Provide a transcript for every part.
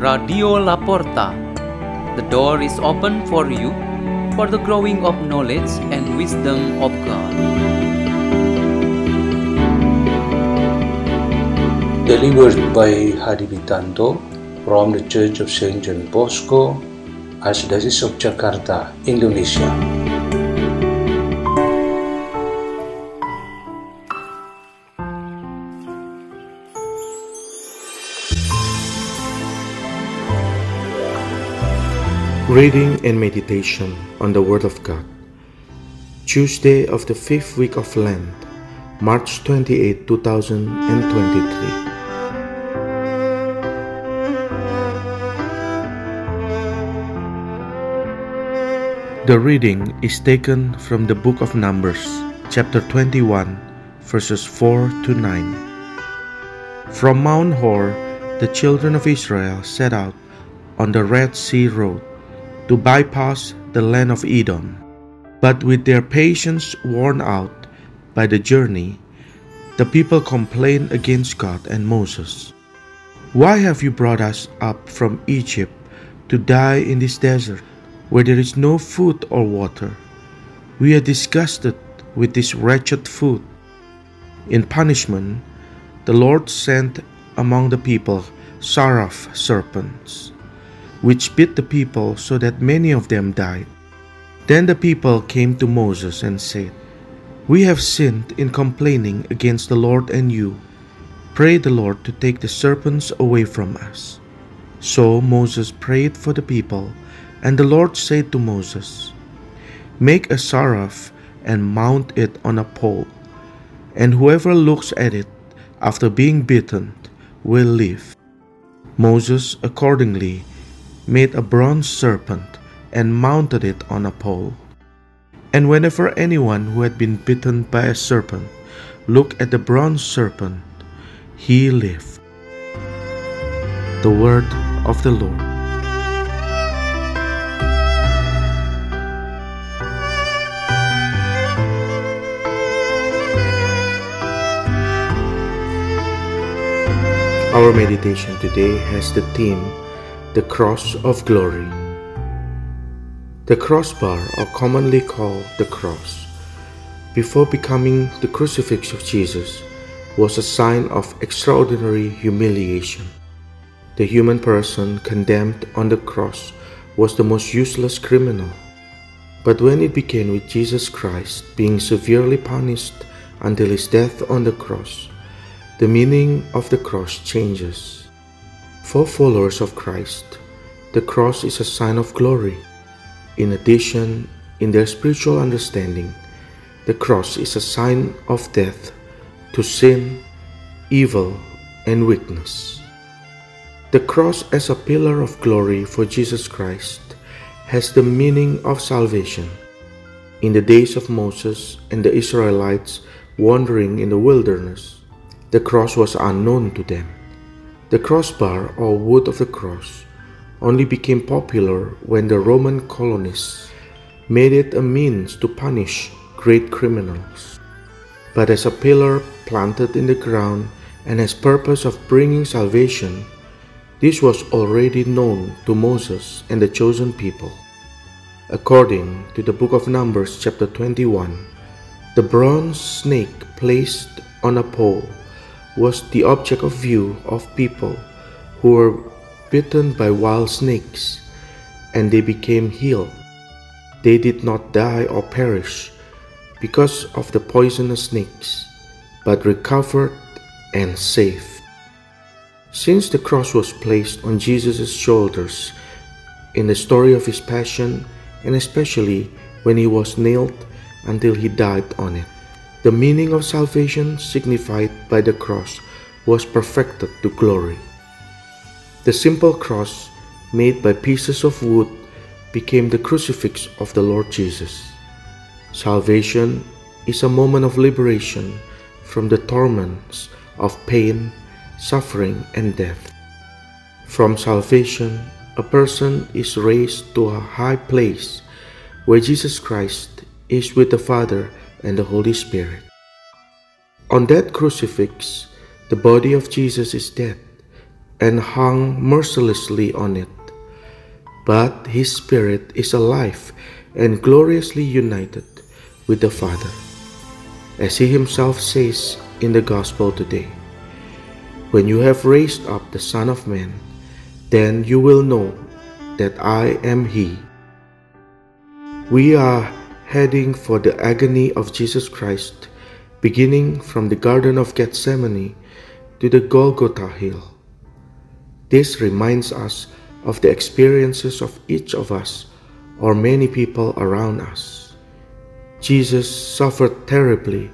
Radio La Porta. The door is open for you for the growing of knowledge and wisdom of God. Delivered by Hadi Bitanto from the Church of St. John Bosco, Archdiocese of Jakarta, Indonesia. Reading and meditation on the Word of God. Tuesday of the fifth week of Lent, March 28, 2023. The reading is taken from the book of Numbers, chapter 21, verses 4 to 9. From Mount Hor, the children of Israel set out on the Red Sea Road to bypass the land of Edom. But with their patience worn out by the journey, the people complained against God and Moses. Why have you brought us up from Egypt to die in this desert where there is no food or water? We are disgusted with this wretched food. In punishment, the Lord sent among the people saraph serpents which bit the people so that many of them died. Then the people came to Moses and said, We have sinned in complaining against the Lord and you. Pray the Lord to take the serpents away from us. So Moses prayed for the people, and the Lord said to Moses, Make a saraph and mount it on a pole, and whoever looks at it after being bitten will live. Moses accordingly made a bronze serpent and mounted it on a pole. And whenever anyone who had been bitten by a serpent looked at the bronze serpent, he lived. The word of the Lord. Our meditation today has the theme the Cross of Glory. The crossbar, or commonly called the cross, before becoming the crucifix of Jesus, was a sign of extraordinary humiliation. The human person condemned on the cross was the most useless criminal. But when it began with Jesus Christ being severely punished until his death on the cross, the meaning of the cross changes. For followers of Christ, the cross is a sign of glory. In addition, in their spiritual understanding, the cross is a sign of death to sin, evil, and weakness. The cross as a pillar of glory for Jesus Christ has the meaning of salvation. In the days of Moses and the Israelites wandering in the wilderness, the cross was unknown to them. The crossbar or wood of the cross only became popular when the Roman colonists made it a means to punish great criminals. But as a pillar planted in the ground and as purpose of bringing salvation, this was already known to Moses and the chosen people. According to the book of Numbers chapter 21, the bronze snake placed on a pole was the object of view of people who were bitten by wild snakes, and they became healed. They did not die or perish because of the poisonous snakes, but recovered and saved. Since the cross was placed on Jesus' shoulders in the story of his passion, and especially when he was nailed until he died on it, the meaning of salvation signified by the cross was perfected to glory. The simple cross, made by pieces of wood, became the crucifix of the Lord Jesus. Salvation is a moment of liberation from the torments of pain, suffering, and death. From salvation, a person is raised to a high place where Jesus Christ is with the Father and the Holy Spirit. On that crucifix, the body of Jesus is dead, and hung mercilessly on it. But his spirit is alive and gloriously united with the Father. As he himself says in the Gospel today When you have raised up the Son of Man, then you will know that I am He. We are heading for the agony of Jesus Christ, beginning from the Garden of Gethsemane to the Golgotha Hill. This reminds us of the experiences of each of us or many people around us. Jesus suffered terribly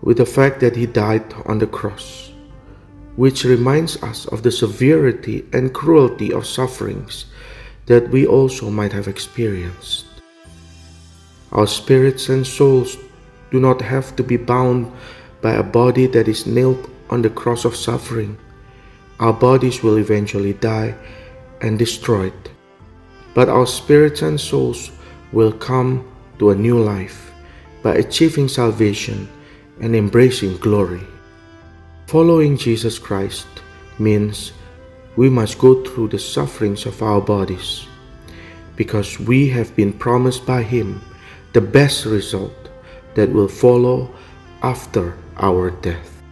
with the fact that he died on the cross, which reminds us of the severity and cruelty of sufferings that we also might have experienced. Our spirits and souls do not have to be bound by a body that is nailed on the cross of suffering. Our bodies will eventually die and destroyed, but our spirits and souls will come to a new life by achieving salvation and embracing glory. Following Jesus Christ means we must go through the sufferings of our bodies because we have been promised by Him the best result that will follow after our death.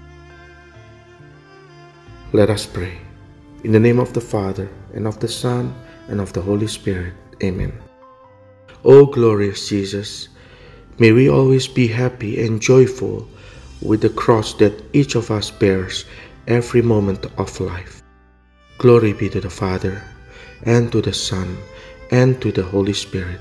Let us pray. In the name of the Father, and of the Son, and of the Holy Spirit. Amen. O glorious Jesus, may we always be happy and joyful with the cross that each of us bears every moment of life. Glory be to the Father, and to the Son, and to the Holy Spirit,